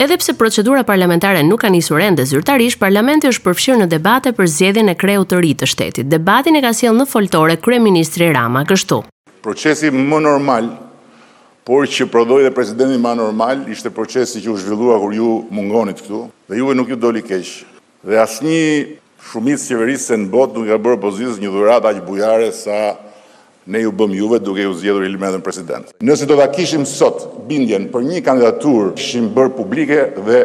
Edhe pse procedura parlamentare nuk ka nisur ende zyrtarisht, parlamenti është përfshirë në debate për zgjedhjen e kreut të ri të shtetit. Debatin e ka sjellë në foltore kryeministri Rama kështu. Procesi më normal Por që prodhoi dhe presidentin më normal ishte procesi që u zhvillua kur ju mungonit këtu dhe juve nuk ju doli keq. Dhe asnjë shumicë qeverisëse në botë nuk i ka bërë opozitës një dhuratë aq bujare sa ne ju bëmë juve duke ju zgjedhur Ilir Metën president. Nëse do ta kishim sot bindjen për një kandidaturë kishim bërë publike dhe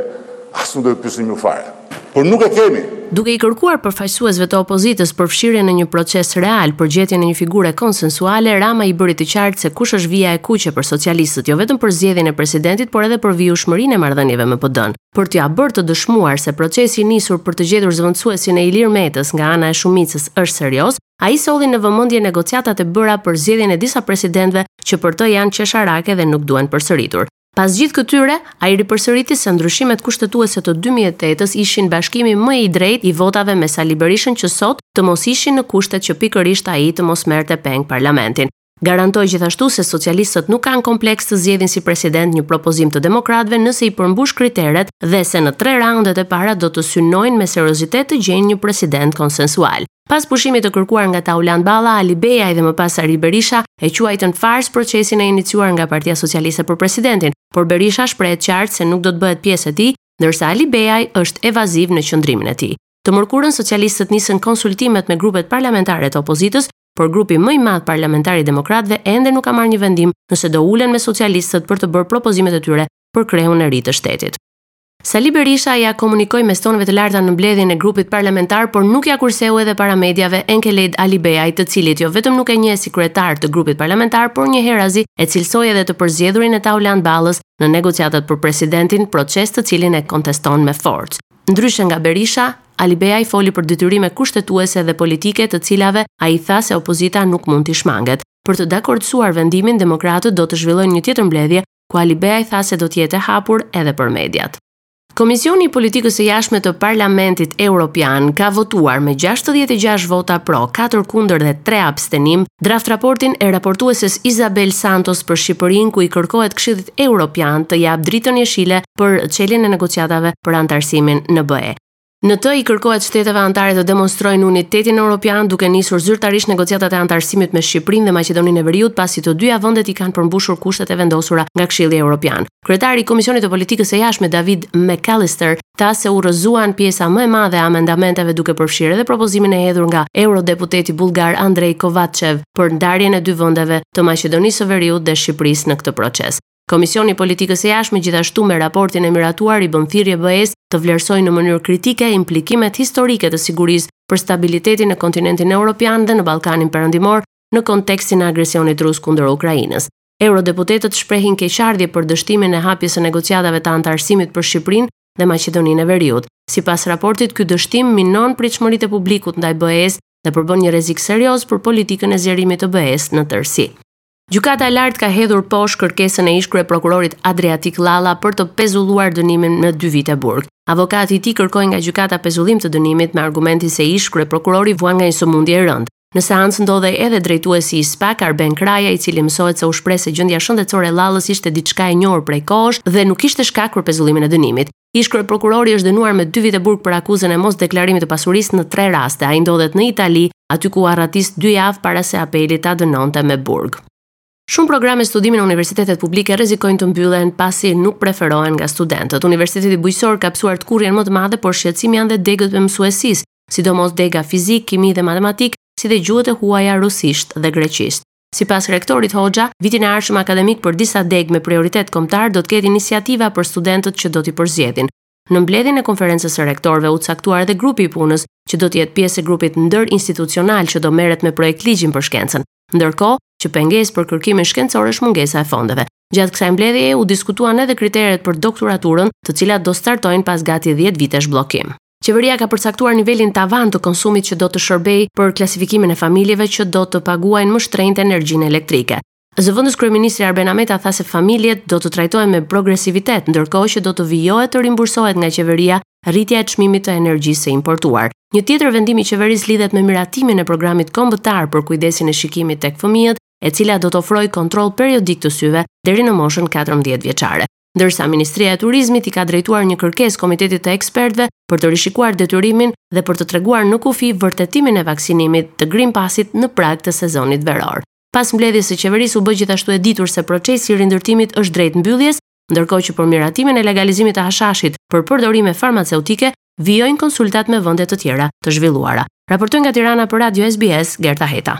as nuk do ju pyesim ju fare. Por nuk e kemi. Duke i kërkuar përfaqësuesve të opozitës përfshirjen në një proces real për gjetjen e një figure konsensuale, Rama i bëri të qartë se kush është vija e kuqe për socialistët, jo vetëm për zgjedhjen e presidentit, por edhe për vijushmërinë e marrëdhënieve me PD-në. Për t'ia bërë të dëshmuar se procesi i nisur për të gjetur zëvendësuesin e Ilir Metës nga ana e shumicës është serioz, ai solli në vëmendje negociatat e bëra për zgjedhjen e disa presidentëve që për të janë qesharake dhe nuk duhen përsëritur. Pas gjithë këtyre, ai ripërsëriti se ndryshimet kushtetuese të dy mijë e tetë-s ishin bashkimi më i drejtë i votave me Sali Berishën që sot të mos ishin në kushtet që pikërisht ai të mos merrte peng parlamentin. Garantoi gjithashtu se socialistët nuk kanë kompleks të zgjedhin si president një propozim të demokratëve nëse i përmbush kriteret dhe se në tre raundet e para do të synojnë me seriozitet të gjejnë një president konsensual. Pas pushimit të kërkuar nga Taulant Balla, Alibeaj dhe më pas Sali Berisha e quajtën farsë procesin e iniciuar nga Partia Socialiste për presidentin, por Berisha shprehet qartë se nuk do të bëhet pjesë e tij, ndërsa Alibeaj është evaziv në qëndrimin e tij. Të mërkurën socialistët nisën konsultimet me grupet parlamentare të opozitës, por grupi më i madh parlamentar i demokratëve ende nuk ka marrë një vendim nëse do ulen me socialistët për të bërë propozimet e tyre për kreun e ri të shtetit. Sali Berisha ia komunikoi mes toneve të larta në mbledhjen e grupit parlamentar, por nuk ia kurseu edhe para mediave Enkelejd Alibeajt, të cilin jo vetëm nuk e njeh si kryetar të grupit parlamentar, por njëherazi e cilësoi edhe të përzgjedhurin e Taulant Ballës në negociatat për presidentin, proces të cilin e konteston me forcë. Ndryshe nga Berisha, Alibeaj foli për detyrime kushtetuese dhe politike të cilave ai tha se opozita nuk mund t'i shmanget. Për të dakordësuar vendimin, demokratët do të zhvillojnë një tjetër mbledhje ku Alibeaj tha se do të jetë e hapur edhe për mediat. Komisioni i Politikës së Jashtme të Parlamentit Europian ka votuar me 66 vota pro, 4 kundër dhe 3 abstenim draft-raportin e raportueses Isabel Santos për Shqipërinë ku i kërkohet Këshillit Europian të japë dritën jeshile për çeljen e negociatave për anëtarësimin në BE. Në të i kërkohet shteteve anëtare të demonstrojnë unitetin europian duke nisur zyrtarisht negociatat e anëtarësimit me Shqipërinë dhe Maqedoninë e Veriut, pasi të dyja vendet i kanë përmbushur kushtet e vendosura nga Këshilli Europian. Kryetari i Komisionit të Politikës së Jashtme David McAllister tha se u rrëzuan pjesa më e madhe e amendamenteve duke përfshirë edhe propozimin e hedhur nga eurodeputeti bullgar Andrej Kovaçev për ndarjen e dy vendeve të Maqedonisë së Veriut dhe Shqipërisë në këtë proces. Komisioni i Politikës së Jashtme gjithashtu me raportin e miratuar i bën thirrje BE-së të vlerësojë në mënyrë kritike implikimet historike të sigurisë për stabilitetin në kontinentin europian dhe në Ballkanin Perëndimor në kontekstin e agresionit rus kundër Ukrainës. Eurodeputetët shprehin keqardhje për dështimin e hapjes së negociatave të anëtarësimit për Shqipërinë dhe Maqedoninë e Veriut. Sipas raportit, ky dështim minon pritshmëritë e publikut ndaj BE-së dhe përbën një rrezik serioz për politikën e zgjerimit të BE-së në tërësi. Gjykata e Lartë ka hedhur poshtë kërkesën e ish-kryeprokurorit Adriatik Llalla për të pezulluar dënimin në dy vite burg. Avokati i tij kërkoi nga gjykata pezullim të dënimit me argumentin se ish-kryeprokurori vuan nga një sëmundje e rëndë. Në seancë ndodhej edhe drejtuesi i SPAK, Arben Kraja, i cili mësohet se u shpreh se gjendja shëndetësore e Llallës ishte diçka e njohur prej kohësh dhe nuk kishte shkak për pezullimin e dënimit. Ish-kryeprokurori është dënuar me dy vite burg për akuzën e mosdeklarimit të pasurisë në tre raste. Ai ndodhet në Itali, aty ku u arratis dy javë para se apeli ta dënonte me burg. Shumë programe studimi në universitetet publike rrezikojnë të mbyllen pasi nuk preferohen nga studentët. Universiteti Bujqësor ka pësuar tkurrjen më të madhe, por shqetësim janë dhe degët e mësuesisë, sidomos dega fizikë, kimi dhe matematikë, si dhe gjuhët e huaja rusisht dhe greqisht. Sipas rektorit Hoxha, vitin e ardhshëm akademik për disa degë me prioritet kombëtar do të ketë iniciativa për studentët që do t'i përzgjedhin. Në mbledhjen e Konferencës së Rektorëve u caktua edhe grupi i punës, që do të jetë pjesë e grupit ndërinstitucional që do merret me projektligjin për shkencën. Ndërkohë, që pengesë për kërkimin shkencor është mungesa e fondeve. Gjatë kësaj mbledhjeje u diskutuan edhe kriteret për doktoraturën, të cilat do startojnë pas gati dhjetë vitesh bllokim. Qeveria ka përcaktuar nivelin tavan të konsumit që do të shërbejë për klasifikimin e familjeve që do të paguajnë më shtrenjtë energjinë elektrike. Zëvendëskryeministri Arben Ahmetaj tha se familjet do të trajtohen me progresivitet, ndërkohë që do të vijohet të rimbursohet nga qeveria rritja e çmimit të energjisë së importuar. Një tjetër vendim i qeverisë lidhet me miratimin e programit kombëtar për kujdesin e shikimit tek fëmijët, e cila do të ofrojë kontroll periodik të syve deri në moshën 14 vjeçare. ndërsa Ministria e Turizmit i ka drejtuar një kërkesë Komitetit të Ekspertëve për të rishikuar detyrimin dhe për të treguar në kufi vërtetimin e vaksinimit të Green Passit në prag të sezonit veror. Pas mbledhjes së qeverisë u bë gjithashtu e ditur se procesi i rindërtimit është drejt mbylljes, ndërkohë që për miratimin e legalizimit të hashashit për përdorime farmaceutike vijojnë konsultat me vende të tjera të zhvilluara. Raportoi nga Tirana për Radio SBS Gerta Heta.